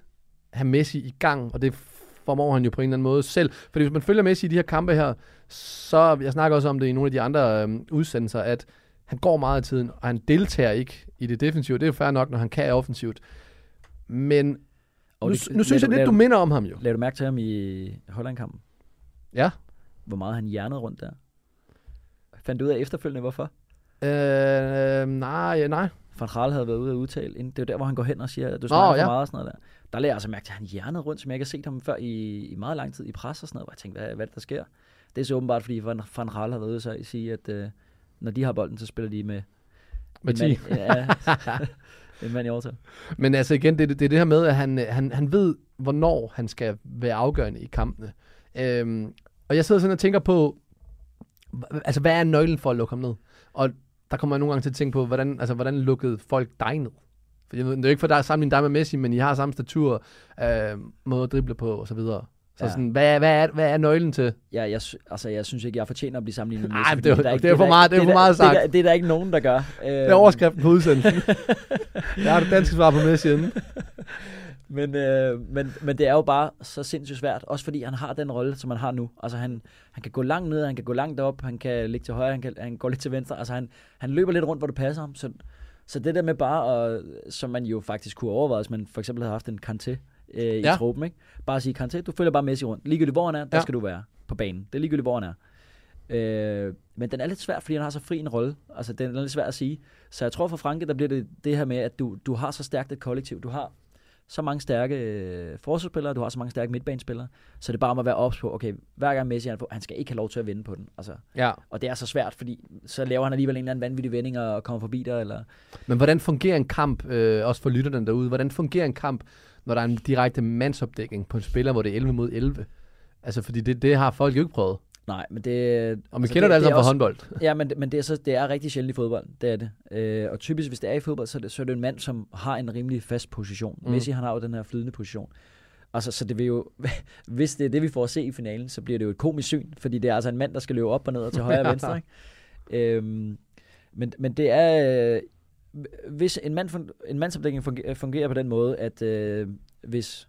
have Messi i gang, og det formår han jo på en eller anden måde selv. Fordi hvis man følger Messi i de her kampe her, så, jeg snakker også om det i nogle af de andre øh, udsendelser, at han går meget af tiden, og han deltager ikke i det defensive. Det er jo fair nok, når han kan offensivt. Men Og nu, det- nu synes jeg lidt, du- du minder om ham jo. Lad du mærke til ham i Holland-kampen? Ja. Hvor meget han hjernede rundt der? Fandt du ud af efterfølgende, hvorfor? Øh, nej, nej. Van Gaal havde været ude at udtale. Det er jo der, hvor han går hen og siger, at du snakker for ja. meget og sådan noget der. Der lagde jeg altså mærke til, at han hjernede rundt, som jeg ikke har set ham før i, i meget lang tid i pres og sådan noget. Hvor jeg tænkte, hvad, hvad er der sker? Det er så åbenbart, fordi Van, Van Gaal har været ude at sige, at øh, når de har bolden, så spiller de med Med en 10. mand, ja, en mand i overtal. Men altså igen, det, er det, det er her med, at han, han, han ved, hvornår han skal være afgørende i kampene. Øhm, og jeg sidder sådan og tænker på, altså hvad er nøglen for at lukke ham ned? Og der kommer jeg nogle gange til at tænke på, hvordan, altså, hvordan lukkede folk dig ned? For det er jo ikke for dig at sammenligne dig med Messi, men I har samme statur, øh, måde at drible på og så videre. Så Ja. sådan, hvad, hvad, er, hvad er nøglen til? Ja, jeg, altså, jeg synes ikke, jeg fortjener at blive sammenlignet med Messi. men det er ikke- det er for meget- det er for meget Det, er sagt. det er der ikke nogen, der gør. Øh, Det er overskriften på udsendelsen. jeg har det danske svar på Messi inden. Men, øh, men, men det er jo bare så sindssygt svært, også fordi han har den rolle, som han har nu. Altså han, han kan gå langt ned, han kan gå langt op, han kan ligge til højre, han kan, han går lidt til venstre. Altså han, han løber lidt rundt, hvor det passer ham. Så, så det der med bare, at, som man jo faktisk kunne overveje, hvis man for eksempel havde haft en Kanté øh, i Ja. truppen, ikke? Bare at sige, Kanté, du følger bare Messi rundt. Ligegyldigt hvor han er, der Ja. skal du være på banen. Det er ligegyldigt hvor han er. Øh, men den er lidt svær, fordi han har så fri en rolle. Altså, den er lidt svær at sige. Så jeg tror for Franke, der bliver det det her med, at du, du har så stærkt et kollektiv. Du har så mange stærke øh, forsvarsspillere, du har så mange stærke midtbanespillere, så det er bare om at være ops på, okay, hver gang Messi er på, han skal ikke have lov til at vinde på den. Altså, Ja. og det er så svært, fordi så laver han alligevel en eller anden vanvittig vending og kommer forbi dig, eller... Men hvordan fungerer en kamp, øh, også for lytterne derude, hvordan fungerer en kamp, når der er en direkte mandsopdækning på en spiller, hvor det er 11 mod 11? Altså, fordi det, det har folk jo ikke prøvet. Nej, men det... Og man altså, kender det, det altså fra håndbold. Ja, men, men det, er så, det er rigtig sjældent i fodbold, det er det. Øh, og typisk, hvis det er i fodbold, så er det, så er det en mand, som har en rimelig fast position. Mm. Messi, han har jo den her flydende position. Altså, så det vil jo, hvis det er det, vi får at se i finalen, så bliver det jo et komisk syn, fordi det er altså en mand, der skal løbe op og ned og til højre og venstre. Ikke? Øhm, men, men det er, øh, hvis en, mand, en mandsopdækning fungerer, fungerer på den måde, at øh, hvis,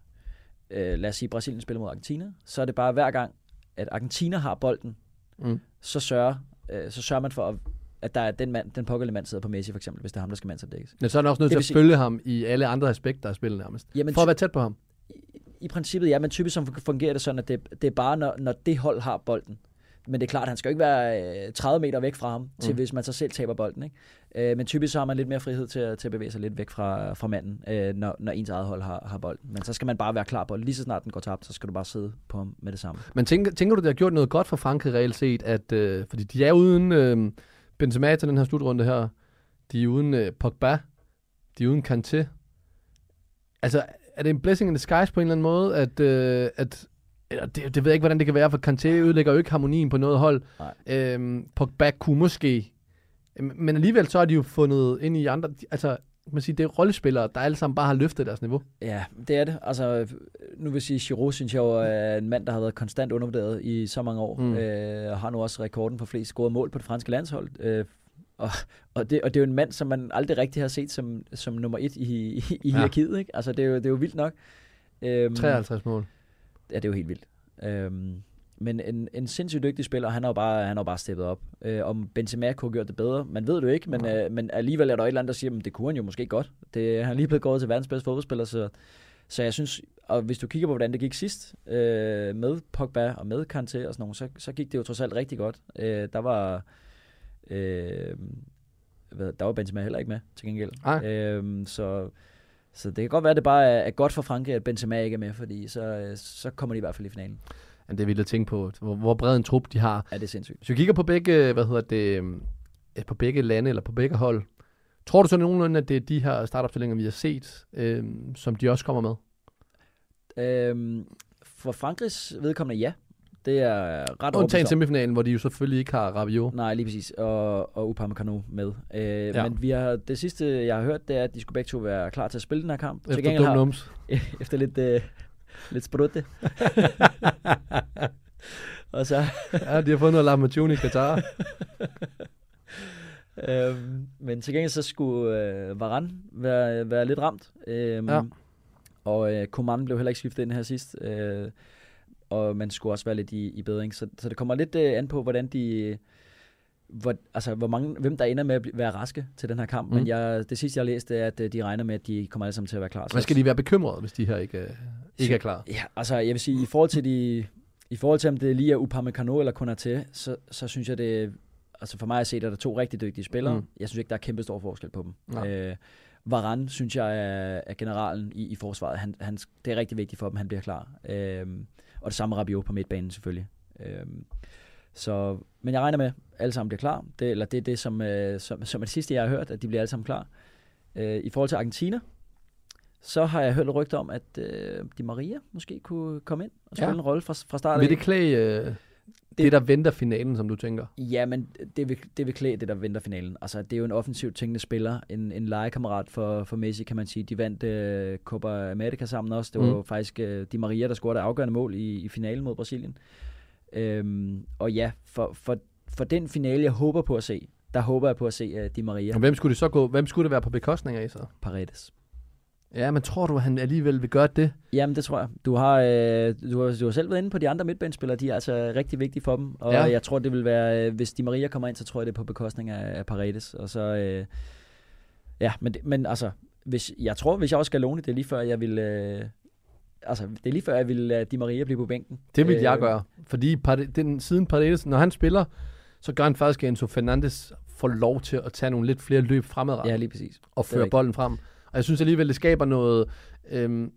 øh, lad os sige, Brasilien spiller mod Argentina, så er det bare hver gang, at Argentina har bolden, Mm. så sørger, øh, så sørger man for, at, at der er den, mand, den pågældende mand sidder på Messi, for eksempel, hvis det er ham, der skal mandsopdækkes. Men så er man også nødt Det til at følge ham i alle andre aspekter af spillet nærmest. Jamen, For at være tæt på ham. I princippet, ja, men typisk som fungerer det sådan, at det, det er bare, når, når det hold har bolden. Men det er klart, han skal jo ikke være øh, 30 meter væk fra ham, til Mm. hvis man så selv taber bolden. Ikke? Øh, men typisk så har man lidt mere frihed til, at- til at bevæge sig lidt væk fra, fra manden, øh, når, når ens eget hold har, har bolden. Men så skal man bare være klar på, at lige så snart den går tabt, så skal du bare sidde på ham med det samme. Men tænker, tænker du, det har gjort noget godt for Frankrig reelt set, at, øh, fordi de er uden øh, Benzema til den her slutrunde her, de er uden øh, Pogba, de er uden Kanté. Altså, er det en blessing in disguise på en eller anden måde, at, øh, at eller det, det ved jeg ikke, hvordan det kan være, for Kanté ødelægger jo ikke harmonien på noget hold. Nej. Øhm, Pogba kunne måske, Øhm, men alligevel så har de jo fundet ind i andre, altså, man sige, det er rollespillere, der alle sammen bare har løftet deres niveau. Ja, det er det. Altså, nu vil jeg sige, Giroud synes jeg jo er en mand, der har været konstant undervurderet i så mange år. Mm. Øh, og har nu også rekorden for flest scorede mål på det franske landshold. Øh, og, og, det, og det er jo en mand, som man aldrig rigtig har set som, som nummer et i, i, i Ja. hierarkiet. Ikke? Altså, det er, jo, det er jo vildt nok. Øhm, 53 mål. Ja, det er jo helt vildt. Øhm, men en, en sindssygt dygtig spiller, han har jo bare, han har jo bare steppet op. Øh, om Benzema kunne have gjort det bedre, man ved det jo ikke, men, øh, men alligevel er der et eller andet, der siger, at det kunne han jo måske godt. Det, han er lige blevet gået til verdens bedste fodboldspiller, så, så jeg synes, og hvis du kigger på, hvordan det gik sidst, øh, med Pogba og med Kanté og sådan noget, så, så gik det jo trods alt rigtig godt. Øh, der var... Øh, hvad, der var Benzema heller ikke med, til gengæld. Nej. Øhm, så Så det kan godt være, at det bare er, godt for Frankrig, at Benzema ikke er med, fordi så, øh, så kommer de i hvert fald i finalen. Ja, det er vildt at tænke på, hvor, hvor bred en trup de har. Ja, det er sindssygt. Hvis vi kigger på begge, hvad hedder det, øhm, på begge lande eller på begge hold, tror du så nogenlunde, at det er de her startopstillinger, vi har set, øhm, som de også kommer med? Øhm, for Frankrigs vedkommende, ja. Det er ret Undtagen semifinalen, hvor de jo selvfølgelig ikke har Rabiot. Nej, lige præcis. Og, og Upamecano med. Øh, Ja. Men vi har, det sidste, jeg har hørt, det er, at de skulle begge to være klar til at spille den her kamp. Efter gengæld dum nums. efter lidt, øh, lidt sprutte. og så, ja, de har fået noget Lamajuni i Katar. øhm, men til gengæld så skulle øh, Varane være, være lidt ramt. Øhm, Ja. Og øh, Coman blev heller ikke skiftet ind her sidst. Øh, og man skulle også være lidt i, i bedring. Så, så det kommer lidt øh, an på, hvordan de... Hvor, altså, hvor mange, hvem der ender med at være raske til den her kamp. Mm. Men jeg, det sidste, jeg læste, er, at øh, de regner med, at de kommer alle sammen til at være klar. Hvad skal de være bekymrede, hvis de her ikke, øh, ikke er klar? Ja, altså jeg vil sige, i forhold til de, i forhold til om det lige er Upamecano eller Konaté, så, så synes jeg det, altså for mig at se, der er to rigtig dygtige spillere. Mm. Jeg synes ikke, der er kæmpe stor forskel på dem. Nej. Øh, Varane synes jeg er, er generalen i, i forsvaret. Han, han, det er rigtig vigtigt for dem, han bliver klar. Øh, og det samme Rabiot på midtbanen selvfølgelig. Øh, så, men jeg regner med, at alle sammen bliver klar. Det, eller det er det, som, øh, som, som er det sidste, jeg har hørt, at de bliver alle sammen klar. Øh, I forhold til Argentina, så har jeg hørt rygter om, at øh, Di Maria måske kunne komme ind og spille Ja. en rolle fra, fra start Vil af. det klæde øh, det, der venter finalen, som du tænker? Ja, men det vil, det vil klæde det, der venter finalen. Altså, det er jo en offensivt tænkende spiller. En, en legekammerat for, for Messi, kan man sige. De vandt øh, Copa America sammen også. Det var Mm. faktisk øh, Di Maria, der scorede det afgørende mål i, i finalen mod Brasilien. Øhm, og ja, for, for, for den finale, jeg håber på at se, der håber jeg på at se uh, Di Maria Og hvem skulle det så gå? Hvem skulle det være på bekostning af så? Paredes. Ja, men tror du, at han alligevel vil gøre det? Jamen, det tror jeg. Du har, øh, du har, du har selv været inde på de andre midtbanespillere. De er altså rigtig vigtige for dem. Og Ja. jeg tror, det vil være... øh, Hvis Di Maria kommer ind, så tror jeg, det er på bekostning af, af Paredes. Og så... Øh, ja, men, men altså... Hvis, jeg tror, hvis jeg også skal låne, det er lige før, jeg vil... Øh, altså, det er lige før, jeg vil lade Di Maria blive på bænken. Det vil jeg Øh, gøre. Fordi den, siden Paredes, når han spiller, så gør han faktisk, at Enzo Fernandes får lov til at tage nogle lidt flere løb fremadrettet. Ja, lige præcis. og føre bolden frem. Og jeg synes alligevel, det skaber noget... Øhm,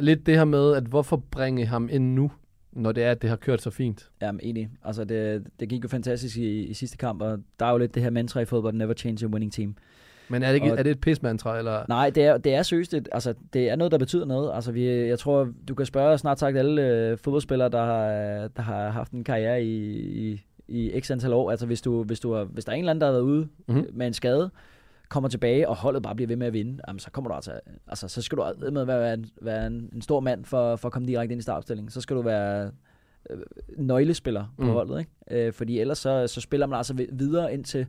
lidt det her med, at hvorfor bringe ham ind nu, når det er, at det har kørt så fint. Jamen, enig. Altså, det, det gik jo fantastisk i, i sidste kamp, og der er jo lidt det her mantra i fodbold, never change a winning team. Men er det, ikke, Og- er det et pismantra, eller... Nej, det er, det er seriøst. Et, altså, det er noget, der betyder noget. Altså, vi, jeg tror, du kan spørge snart sagt alle øh, fodboldspillere, der har, der har haft en karriere i, i, i x antal år. Altså, hvis, du, hvis, du har, hvis der er en eller anden, der har været ude Mhm. mm-hmm. med en skade, kommer tilbage, og holdet bare bliver ved med at vinde, jamen, så kommer du altså, altså så skal du med være, en, være en, en stor mand for, for at komme direkte ind i startopstillingen. Så skal du være øh, nøglespiller på Mm. holdet, ikke? Øh, fordi ellers så, så spiller man altså vi- videre indtil,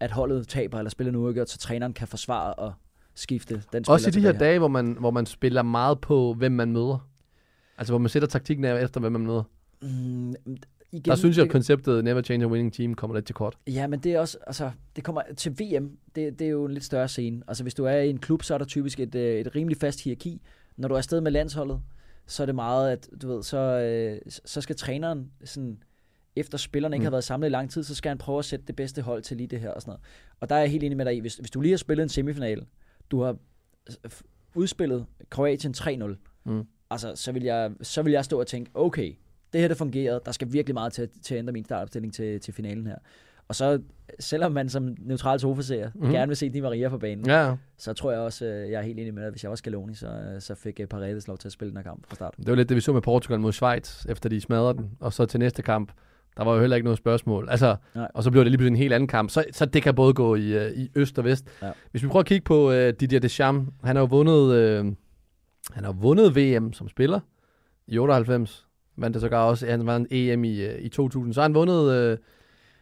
at holdet taber eller spiller nu uafgjort, så træneren kan forsvare og skifte den Også i spiller de her tilbage. dage, hvor man, hvor man spiller meget på, hvem man møder. Altså, hvor man sætter taktikken af efter, hvem man møder. Mm, igen, Der synes jeg, at konceptet Never Change a Winning Team kommer lidt til kort. Ja, men det er også, altså, det kommer til VM, det, det er jo en lidt større scene. Altså, hvis du er i en klub, så er der typisk et, øh, et rimelig fast hierarki. Når du er afsted med landsholdet, så er det meget, at du ved, så, øh, så skal træneren sådan, efter spillerne ikke Mm. har været samlet i lang tid, så skal han prøve at sætte det bedste hold til lige det her og sådan noget. Og der er jeg helt enig med dig i, hvis, hvis du lige har spillet en semifinal, du har f- udspillet Kroatien 3-0, Mm. altså, så vil, jeg, så vil jeg stå og tænke, okay, det her det fungerede, der skal virkelig meget til, til at ændre min startopstilling til, til finalen her. Og så, selvom man som neutral sofaseer mm-hmm. gerne vil se Di Maria på banen, Ja, så tror jeg også, øh, jeg er helt enig med dig, at hvis jeg var Scaloni, så, øh, så fik øh, Paredes lov til at spille den her kamp fra start. Det var lidt det, vi så med Portugal mod Schweiz, efter de smadrede den. Og så til næste kamp, der var jo heller ikke noget spørgsmål. Altså, Nej. og så blev det lige pludselig en helt anden kamp. Så, så det kan både gå i, i øst og vest. Ja. Hvis vi prøver at kigge på øh, Didier Deschamps, han har jo vundet, øh, han har vundet VM som spiller i 98. Vandt det sågar også, han vandt EM i, øh, i 2000. Så har han vundet øh,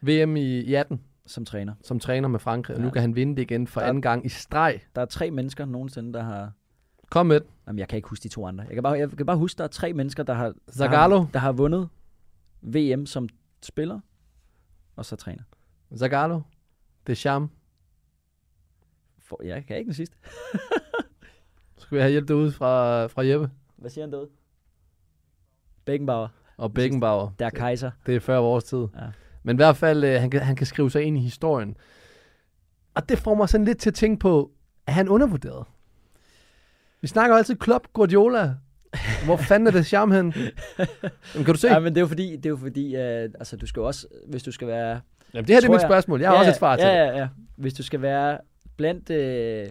VM i, i 18 Som træner. som træner med Frankrig, og nu Ja. kan han vinde det igen for Ja. anden gang i streg. Der er tre mennesker nogensinde, der har... Kom med. Jamen, jeg kan ikke huske de to andre. Jeg kan bare, jeg kan bare huske, der er tre mennesker, der har, der Zagallo. har, der har vundet VM som spiller, og så træner. Zagallo, Deschamps. For, jeg kan ikke den sidste. Skal vi have hjælp derude fra, fra Jeppe Hvad siger han derude? Beckenbauer. og Beckenbauer. Der er kejser. Det er før vores tid. Ja. Men i hvert fald, øh, han, kan, han kan skrive sig ind i historien. Og det får mig sådan lidt til at tænke på, er han undervurderet? Vi snakker altid Klopp, Guardiola. Hvor fanden er det charme hen? Jamen, kan du se? Ja, men det er jo fordi, det er jo fordi uh, altså, du skal også, hvis du skal være... Jamen, det her det er mit jeg- spørgsmål. Jeg har ja, også et svar til ja, ja, ja. Hvis du skal være blandt øh,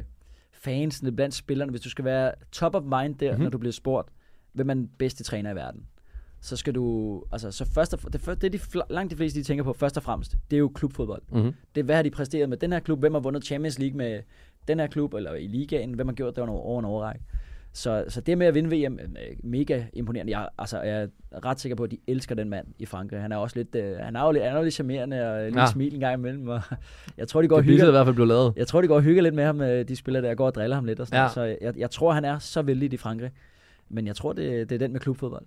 fansene, blandt spillerne, hvis du skal være top of mind der, Mhm. mm-hmm. når du bliver spurgt, hvem er den bedste træner i verden, så skal du, altså, så først og, det, først- det er de, langt de fleste, de tænker på først og fremmest, det er jo klubfodbold. Mm-hmm. Det er, hvad har de præsteret med den her klub, hvem har vundet Champions League med den her klub, eller i ligaen, hvem har gjort det over, en overrække. Så, så det med at vinde VM, er mega imponerende. Jeg, altså, jeg er ret sikker på, at de elsker den mand i Frankrig. Han er også lidt, øh, han er jo lidt, han er jo lidt charmerende og lidt Ja. smil en gang imellem. Og jeg tror, de går Det billede er i hygger, hvert fald blevet lavet. jeg tror, de går og hygger lidt med ham, øh, de spillere der går og driller ham lidt. Og sådan ja. Så jeg, jeg, tror, han er så vældig i Frankrig. Men jeg tror, det, det er den med klubfodbold.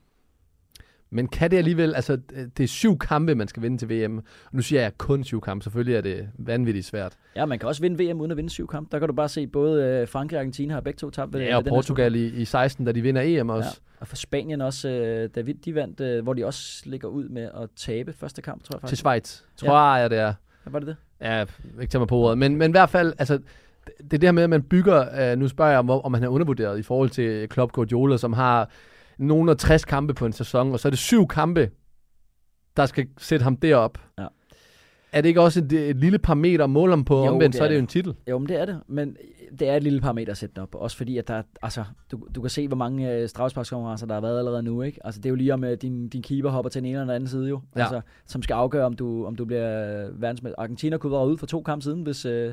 Men kan det alligevel, altså det er syv kampe, man skal vinde til VM. Og nu siger jeg kun syv kampe, selvfølgelig er det vanvittigt svært. Ja, man kan også vinde VM uden at vinde syv kampe. Der kan du bare se, både øh, Frankrig og Argentina har begge to tabt. ved- Ja, og ved Portugal i, i 16, da de vinder EM også. Ja. Og for Spanien også, øh, David, de vandt, øh, hvor de også ligger ud med at tabe første kamp, tror jeg Til faktisk. Schweiz. Tror jeg, det er. Var det det? Ja, ikke tage mig på ordet. Men, men i hvert fald, altså, det er det her med, at man bygger, øh, nu spørger jeg om, om han er undervurderet i forhold til Klopp Guardiola, som har nogen af 60 kampe på en sæson, og så er det syv kampe, der skal sætte ham derop. Ja. Er det ikke også et, et lille parameter at måle ham på? Jo, Omvendt, det så er det jo en titel. Jo, men det er det. Men det er et lille parameter at sætte op. Også fordi, at der, er- altså, du, du kan se, hvor mange øh, der har været allerede nu. Ikke? Altså, det er jo lige om, at din, din keeper hopper til den ene eller den anden side, jo. Ja. Altså, som skal afgøre, om du, om du bliver øh, verdensmester. Argentina kunne være ude for to kampe siden, hvis, øh,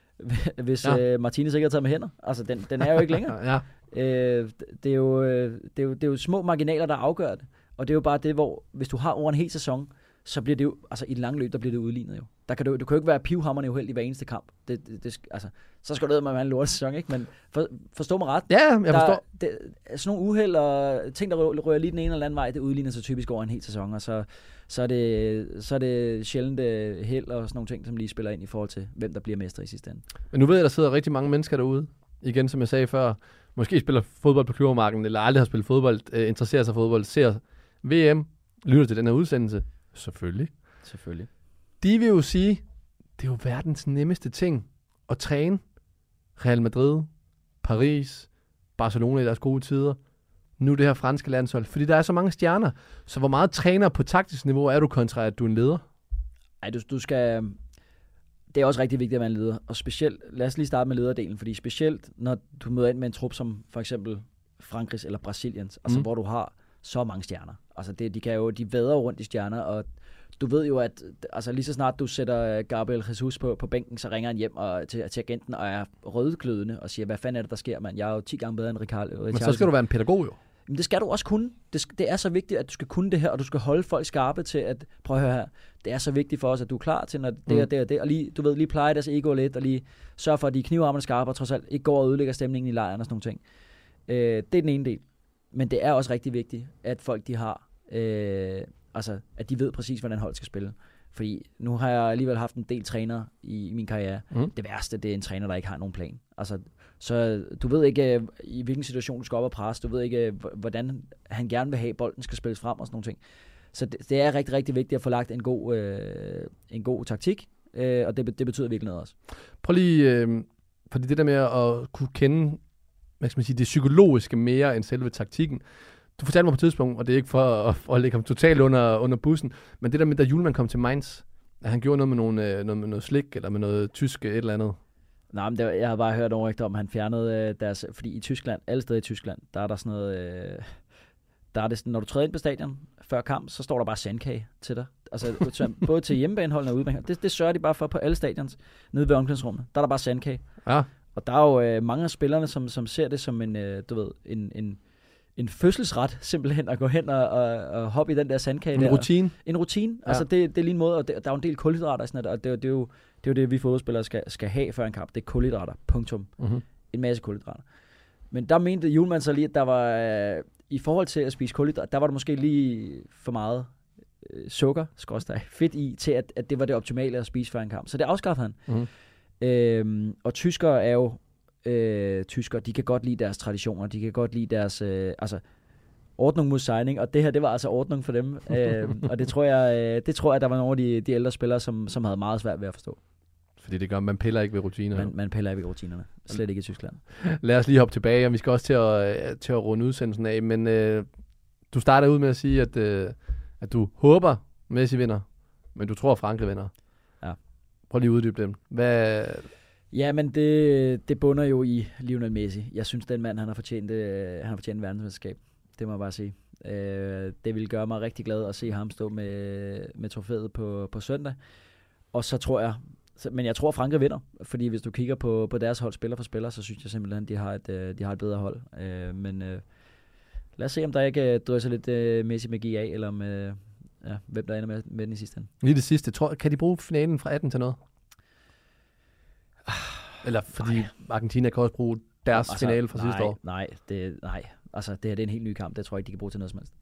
hvis ja. øh, Martinez ikke havde taget med hænder. Altså, den, den er jo ikke længere. Ja. Øh, det, er jo, øh, det, er jo, det er jo små marginaler, der afgør det. Og det er jo bare det, hvor hvis du har over en hel sæson, så bliver det jo, altså i det lange løb, der bliver det udlignet jo. Der kan du, du kan jo ikke være pivhammerne uheldig i hver eneste kamp. Det, det, det, altså, så skal du med en lort sæson, ikke? Men for, forstå mig ret. ja, jeg forstår. Der, det, sådan nogle uheld og ting, der rører, lige den ene eller anden vej, det udligner sig typisk over en hel sæson, og så, så, er, det, så er det sjældent øh, held og sådan nogle ting, som lige spiller ind i forhold til, hvem der bliver mester i sidste ende. Men nu ved jeg, der sidder rigtig mange mennesker derude. Igen, som jeg sagde før, måske spiller fodbold på klubbermarken, eller aldrig har spillet fodbold, øh, interesserer sig for fodbold, ser VM, lytter til den her udsendelse. Selvfølgelig. Selvfølgelig. De vil jo sige, det er jo verdens nemmeste ting at træne. Real Madrid, Paris, Barcelona i deres gode tider. Nu det her franske landshold. Fordi der er så mange stjerner. Så hvor meget træner på taktisk niveau er du kontra, at du er en leder? Ej, du, du skal... Det er også rigtig vigtigt at være en leder. Og specielt, lad os lige starte med lederdelen, fordi specielt når du møder ind med en trup som for eksempel Frankrigs eller Brasiliens, altså Mm. hvor du har så mange stjerner. Altså det, de kan jo, de vader rundt i stjerner, og du ved jo, at altså lige så snart du sætter Gabriel Jesus på, på bænken, så ringer han hjem og, til, til agenten og er rødglødende og siger, hvad fanden er det, der sker, mand? Jeg er jo 10 gange bedre end Ricard. Men så skal du være en pædagog jo. Men det skal du også kunne. Det, det er så vigtigt, at du skal kunne det her, og du skal holde folk skarpe til at, prøv at høre her, det er så vigtigt for os, at du er klar til, når det Mm. og det og det, og lige, du ved, lige pleje deres ego lidt, og lige sørge for, at de knivarmene skarpe, og trods alt ikke går og ødelægger stemningen i lejren og sådan nogle ting. Øh, det er den ene del. Men det er også rigtig vigtigt, at folk de har, øh, altså, at de ved præcis, hvordan hold skal spille. Fordi nu har jeg alligevel haft en del træner i, i min karriere. Mm. Det værste, det er en træner, der ikke har nogen plan. Altså, så du ved ikke, øh, i hvilken situation du skal op og presse. Du ved ikke, øh, hvordan han gerne vil have, at bolden skal spilles frem og sådan nogle ting. Så det, det er rigtig, rigtig vigtigt at få lagt en god, øh, en god taktik, øh, og det, det betyder virkelig noget også. Prøv lige, øh, fordi det der med at kunne kende, hvad skal man sige, det psykologiske mere end selve taktikken. Du fortalte mig på et tidspunkt, og det er ikke for at, at lægge ham totalt under, under bussen, men det der med, da Julemand kom til Mainz, at han gjorde noget med, nogle, øh, noget med noget slik, eller med noget tysk et eller andet. Nej, men det, var- jeg har bare hørt nogle rygter om, at han fjernede øh, deres... Fordi i Tyskland, alle steder i Tyskland, der er der sådan noget... Øh, der er det sådan, når du træder ind på stadion før kamp, så står der bare sandkage til dig. Altså så både til hjemmebaneholdene og udebaneholdene. Det, det sørger de bare for på alle stadions nede ved omklædningsrummet. Der er der bare sandkage. Ja, Og der er jo øh, mange af spillerne, som, som ser det som en, øh, du ved, en, en, en fødselsret, simpelthen at gå hen og, og, og hoppe i den der sandkage en der. rutine. En rutine. Ja. Altså, det, det er lige en måde, og det, der er jo en del kulhydrater og sådan noget, og det, det, er jo, det er jo det, vi fodboldspillere skal, skal have før en kamp. Det er kulhydrater. Punktum. Mm-hmm. En masse kulhydrater. Men der mente Julemand så lige, at der var, øh, i forhold til at spise kulhydrater, der var der måske lige for meget øh, sukker, skråstrej, fedt i, til at, at det var det optimale at spise før en kamp. Så det afskaffede han. Mhm. Øhm, og tyskere er jo øh, tyskere, de kan godt lide deres traditioner, de kan godt lide deres, øh, altså, ordning mod signing, og det her, det var altså ordning for dem, øhm, og det tror jeg, øh, det tror jeg, der var nogle af de, de ældre spillere, som, som havde meget svært ved at forstå. Fordi det gør, man piller ikke ved rutiner. Man, man piller ikke ved rutinerne. Slet ikke i Tyskland. Lad os lige hoppe tilbage, og vi skal også til at, øh, til at runde udsendelsen af. Men øh, du starter ud med at sige, at, øh, at du håber, Messi vinder, men du tror, Frankrig vinder. Ja. Prøv lige at uddybe dem. Hvad, Ja, men det, det bunder jo i Lionel Messi. Jeg synes, den mand, han har fortjent, øh, han har fortjent verdensmesterskab. Det må jeg bare sige. Øh, det vil gøre mig rigtig glad at se ham stå med, med trofæet på, på søndag. Og så tror jeg, så, men jeg tror, Frankrig vinder. Fordi hvis du kigger på, på deres hold spiller for spiller, så synes jeg simpelthen, de har et, øh, de har et bedre hold. Øh, men øh, lad os se, om der ikke øh, drysser lidt øh, Messi-magi af, eller om, øh, ja, hvem der ender med, med den i sidste ende. lige det sidste. Tror, kan de bruge finalen fra 18 til noget? Eller fordi Argentina kan også bruge deres altså, finale fra nej, sidste år. Nej, det, nej. Altså, det her det er en helt ny kamp. Det tror jeg ikke, de kan bruge til noget som helst.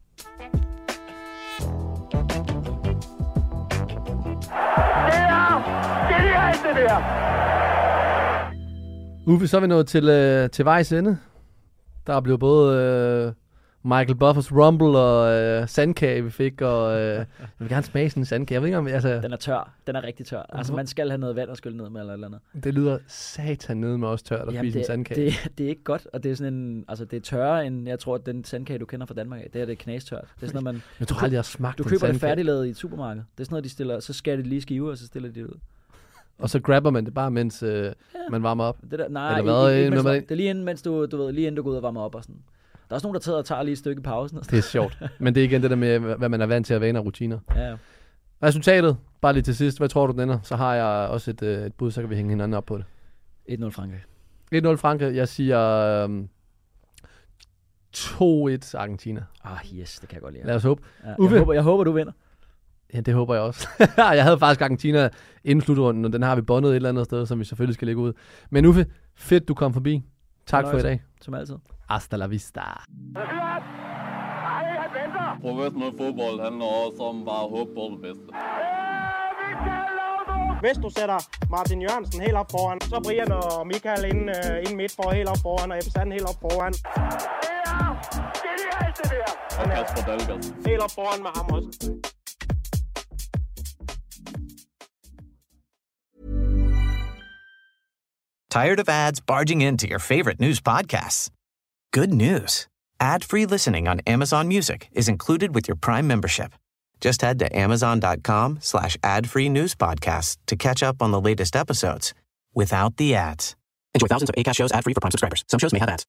Uffe, så er vi nået til, øh, til vejs ende. Der er blevet både øh, Michael Buffers Rumble og øh, sandkage, vi fik, og øh, jeg vil gerne smage sådan en sandkage. Jeg ved ikke om, altså, Den er tør. Den er rigtig tør. Altså, man skal have noget vand at skylle ned med eller eller andet. det lyder satan nede med os tørt at spise en det, sandkage. det, det, er ikke godt, og det er sådan en, altså det er tørre end, jeg tror, at den sandkage, du kender fra Danmark det er det er knastørt. Det er sådan noget, man, jeg tror aldrig, jeg har smagt du en køber det sandkage. færdiglavet i et supermarked. Det er sådan noget, de stiller, så skærer de lige skiver, og så stiller de det ud. Og så grabber man det bare, mens øh, man varmer op. Det der, nej, Eller hvad, ikke, ikke, mens, man- det er lige inden, mens du, du ved, lige inden du går ud og varmer op og sådan. Der er også nogen, der tager og tager lige et stykke i pausen. Og sådan. Det er sjovt. Men det er igen det der med, hvad man er vant til at vane af rutiner. Ja, ja. Resultatet, bare lige til sidst. Hvad tror du, den ender? Så har jeg også et, øh, et bud, så kan vi hænge hinanden op på det. 1-0 Frankrig. 1-0 Frankrig. Jeg siger øhm, 2-1 Argentina. Ah, yes, det kan jeg godt lide. Lad os håbe. Ja, Uffe? jeg, håber, jeg håber, du vinder. Ja, det håber jeg også. jeg havde faktisk Argentina inden slutrunden, og den har vi bondet et eller andet sted, som vi selvfølgelig skal lægge ud. Men Uffe, fedt du kom forbi. Tak for i dag. Som altid. Hasta la vista. Professionel fodbold handler også om bare at håbe på det bedste. Hvis du sætter Martin Jørgensen helt op foran, så Brian og Michael inden, øh, inden midt for helt op foran, og Ebbe Sand helt op foran. Og Kasper Dahlgaard. Helt op foran med ham også. Tired of ads barging into your favorite news podcasts? Good news. Ad-free listening on Amazon Music is included with your Prime membership. Just head to amazon.com slash ad-free news podcasts to catch up on the latest episodes without the ads. Enjoy thousands of ACAST shows ad-free for Prime subscribers. Some shows may have ads.